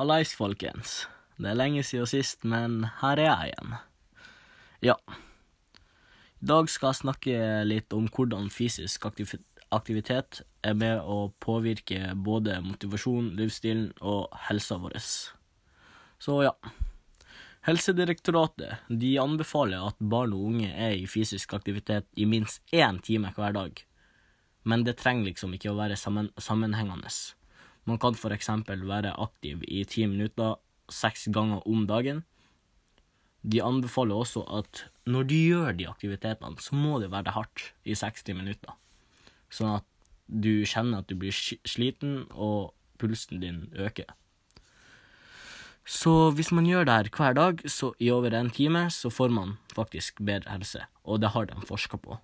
Hallais, folkens. Det er lenge siden sist, men her er jeg igjen. Ja. I dag skal jeg snakke litt om hvordan fysisk aktivitet er med å påvirke både motivasjon, livsstilen og helsa vår. Så ja. Helsedirektoratet de anbefaler at barn og unge er i fysisk aktivitet i minst én time hver dag, men det trenger liksom ikke å være sammen, sammenhengende. Man kan eksempel være aktiv i ti minutter seks ganger om dagen. De anbefaler også at når du gjør de aktivitetene, så må det være hardt i 60 minutter, sånn at du kjenner at du blir sliten og pulsen din øker. Så hvis man gjør det her hver dag, så i over en time, så får man faktisk bedre helse, og det har de forska på.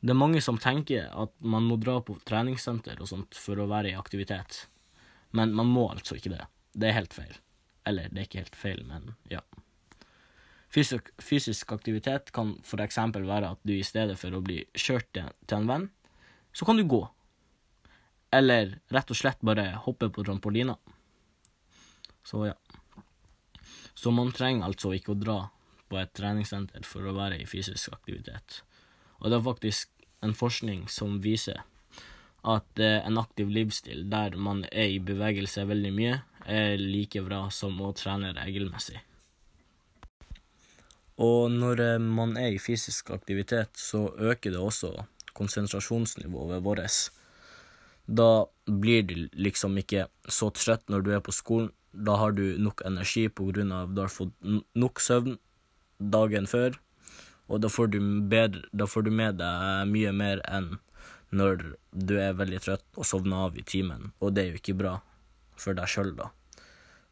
Det er mange som tenker at man må dra på treningssenter og sånt for å være i aktivitet, men man må altså ikke det. Det er helt feil. Eller, det er ikke helt feil, men ja. Fysisk, fysisk aktivitet kan for eksempel være at du i stedet for å bli kjørt til, til en venn, så kan du gå. Eller rett og slett bare hoppe på trampolina. Så ja. Så man trenger altså ikke å dra på et treningssenter for å være i fysisk aktivitet. Og det er faktisk en forskning som viser at eh, en aktiv livsstil der man er i bevegelse veldig mye, er like bra som å trene regelmessig. Og når eh, man er i fysisk aktivitet, så øker det også konsentrasjonsnivået vårt. Da blir du liksom ikke så trøtt når du er på skolen. Da har du nok energi på grunn av du har fått nok søvn dagen før, og da får bedre, da får du med deg mye mer enn når du er veldig trøtt og sovner av i timen, og det er jo ikke bra for deg sjøl, da.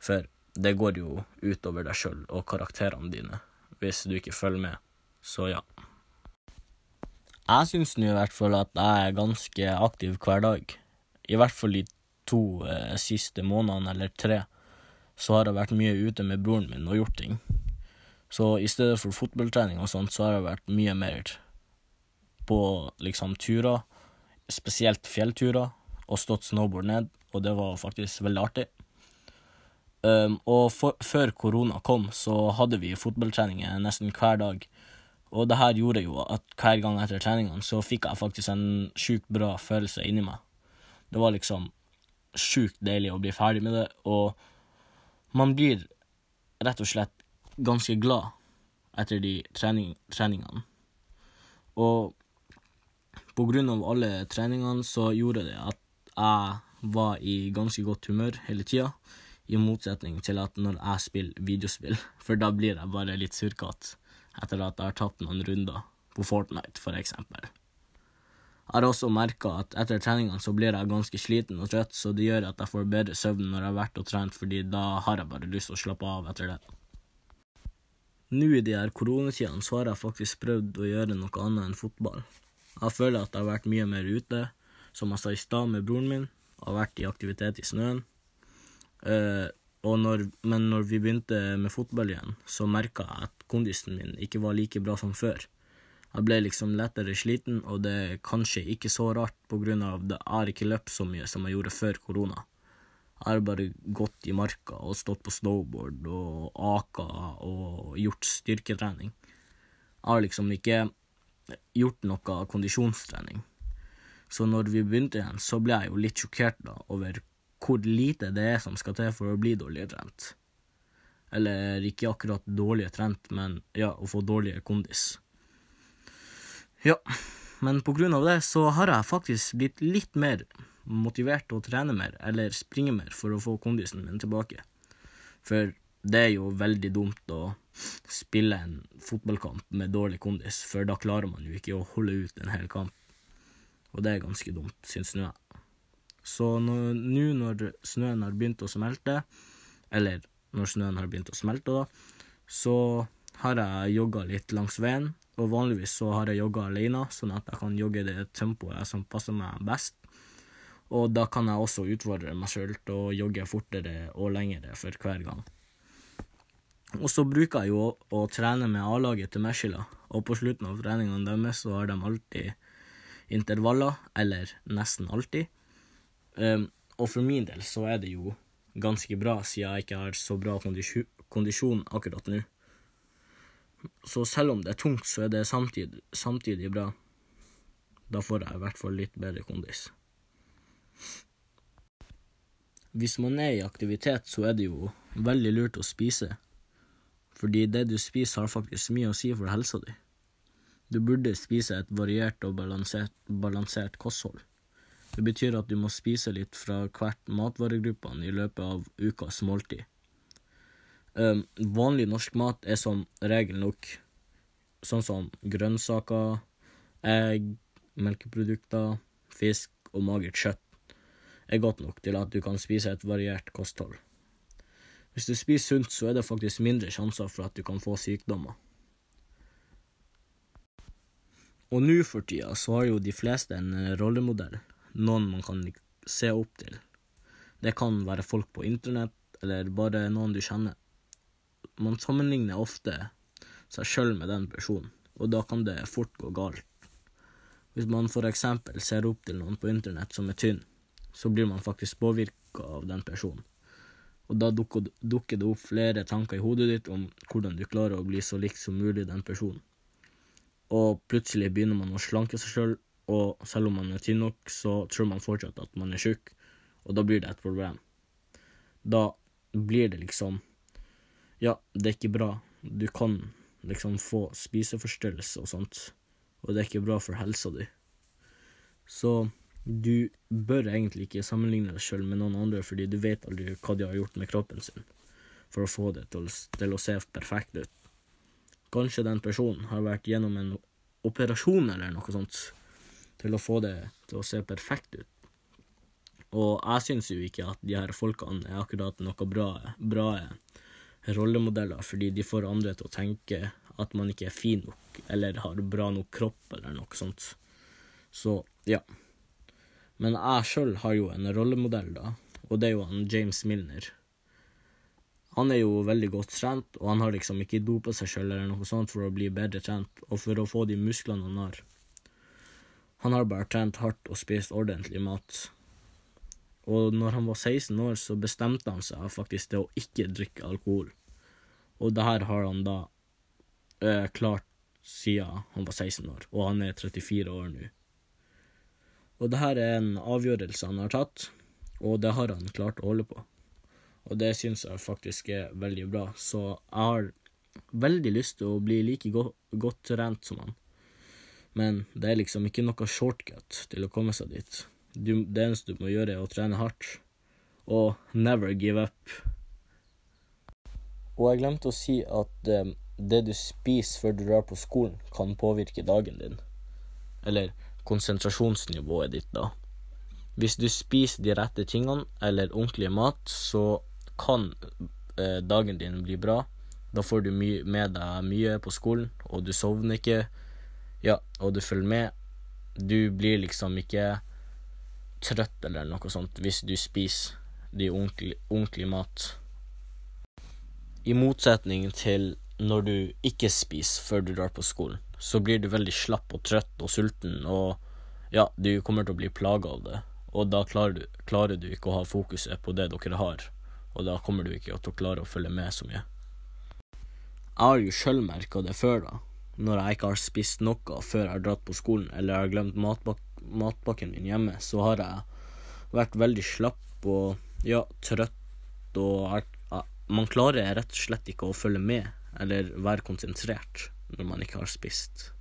For det går jo utover deg sjøl og karakterene dine hvis du ikke følger med. Så ja. Jeg syns nå i hvert fall at jeg er ganske aktiv hver dag. I hvert fall de to eh, siste månedene, eller tre, så har jeg vært mye ute med broren min og gjort ting. Så i stedet for fotballtrening og sånt, så har jeg vært mye mer på liksom turer, spesielt fjellturer, og stått snowboard ned, og det var faktisk veldig artig. Um, og for, før korona kom, så hadde vi fotballtreninger nesten hver dag. Og det her gjorde jo at hver gang etter treningene så fikk jeg faktisk en sjukt bra følelse inni meg. Det var liksom sjukt deilig å bli ferdig med det, og man blir rett og slett ganske glad etter de trening, treningene. Og på grunn av alle treningene så gjorde det at jeg var i ganske godt humør hele tida, i motsetning til at når jeg spiller videospill, for da blir jeg bare litt surkete etter at jeg har tatt noen runder på Fortnite, for eksempel. Jeg har også merka at etter treningene så blir jeg ganske sliten og trøtt, så det gjør at jeg får bedre søvn når jeg har vært og trent, fordi da har jeg bare lyst til å slappe av etter det. Nå i de her koronatidene så har jeg faktisk prøvd å gjøre noe annet enn fotball. Jeg føler at jeg har vært mye mer ute, som jeg sa i stad med broren min, har vært i aktivitet i snøen. Uh, og når, men når vi begynte med fotball igjen, så merka jeg at kondisen min ikke var like bra som før. Jeg ble liksom lettere sliten, og det er kanskje ikke så rart på grunn av at jeg har ikke løpt så mye som jeg gjorde før korona. Jeg har bare gått i marka og stått på snowboard og aka og gjort styrketrening. Jeg har liksom ikke gjort noe kondisjonstrening. Så når vi begynte igjen, så ble jeg jo litt sjokkert da over hvor lite det er som skal til for å bli dårligere trent. Eller ikke akkurat dårligere trent, men ja, å få dårligere kondis. Ja, men på grunn av det så har jeg faktisk blitt litt mer motivert til å trene mer, eller springe mer, for å få kondisen min tilbake. For det er jo veldig dumt å spille en fotballkamp med dårlig kondis, for da klarer man jo ikke å holde ut en hel kamp. Og det er ganske dumt, syns nå jeg. Så nå nå når snøen har begynt å smelte, eller når snøen har begynt å smelte, da, så har jeg jogga litt langs veien. Og vanligvis så har jeg jogga alene, sånn at jeg kan jogge det tempoet som passer meg best. Og da kan jeg også utfordre meg sjøl til å jogge fortere og lengre for hver gang. Og så bruker jeg jo å, trene med A-laget til Meshila, og på slutten av treningene deres så har de alltid intervaller, eller nesten alltid. Um, og for min del så er det jo ganske bra, siden jeg ikke har så bra kondisjon akkurat nå. Så selv om det er tungt, så er det samtidig, samtidig bra. Da får jeg i hvert fall litt bedre kondis. Hvis man er i aktivitet, så er det jo veldig lurt å spise. Fordi det du spiser, har faktisk mye å si for helsa di. Du burde spise et variert og balansert, balansert kosthold. Det betyr at du må spise litt fra hvert matvaregruppene i løpet av ukas måltid. Um, vanlig norsk mat er som regel nok sånn som grønnsaker, egg, melkeprodukter, fisk og magert kjøtt er godt nok til at du kan spise et variert kosthold. Hvis du spiser sunt, så er det faktisk mindre sjanser for at du kan få sykdommer. Og nå for tida så har jo de fleste en rollemodell, noen man kan se opp til. Det kan være folk på internett, eller bare noen du kjenner man sammenligner ofte seg sjøl med den personen, og da kan det fort gå galt. Hvis man for eksempel ser opp til noen på internett som er tynn, så blir man faktisk påvirka av den personen. Og da dukker, det opp flere tanker i hodet ditt om hvordan du klarer å bli så lik som mulig den personen. Og plutselig begynner man å slanke seg sjøl, og selv om man er tynn nok, så tror man fortsatt at man er tjukk, og da blir det et problem. Da blir det liksom ja, det er ikke bra. Du kan liksom få spiseforstyrrelse og sånt, og det er ikke bra for helsa di. Så du bør egentlig ikke sammenligne deg sjøl med noen andre, fordi du vet aldri hva de har gjort med kroppen sin for å få det til, til å se perfekt ut. Kanskje den personen har vært gjennom en operasjon eller noe sånt til å få det til å se perfekt ut. Og jeg syns jo ikke at de her folkene er akkurat noe bra, bra rollemodeller fordi de får andre til å tenke at man ikke er fin nok eller har bra nok kropp eller noe sånt. Så ja. Men jeg sjøl har jo en rollemodell, da, og det er jo han James Milner. Han er jo veldig godt trent, og han har liksom ikke dopa seg sjøl eller noe sånt for å bli bedre trent, og for å få de musklene han har. Han har bare trent hardt og spist ordentlig mat. Og når han var 16 år, så bestemte han seg faktisk til å ikke drikke alkohol. Og det her har han da eh, klart siden han var 16 år, og han er 34 år nå. Og det her er en avgjørelse han har tatt, og det har han klart å holde på. Og det syns jeg faktisk er veldig bra, så jeg har veldig lyst til å bli like go godt trent som han. Men det er liksom ikke noe shortcut til å komme seg dit du, det eneste du må gjøre, er å trene hardt. Og never give up. Og jeg glemte å si at um, det du spiser før du drar på skolen, kan påvirke dagen din. Eller konsentrasjonsnivået ditt, da. Hvis du spiser de rette tingene, eller ordentlig mat, så kan eh, dagen din bli bra. Da får du med deg mye på skolen, og du sovner ikke. Ja, og du følger med. Du blir liksom ikke trøtt eller noe sånt hvis du spiser de ordentlig, ordentlig mat. I motsetning til når du ikke spiser før du drar på skolen, så blir du veldig slapp og trøtt og sulten, og ja, du kommer til å bli plaga av det. Og da klarer du, klarer du ikke å ha fokuset på det dere har, og da kommer du ikke til å klare å følge med så mye. Jeg har jo sjøl merka det før, da, når jeg ikke har spist noe før jeg har dratt på skolen, eller jeg har glemt matbak matpakken min hjemme, så har jeg vært veldig slapp og ja, trøtt og er, Man klarer rett og slett ikke å følge med eller være konsentrert når man ikke har spist.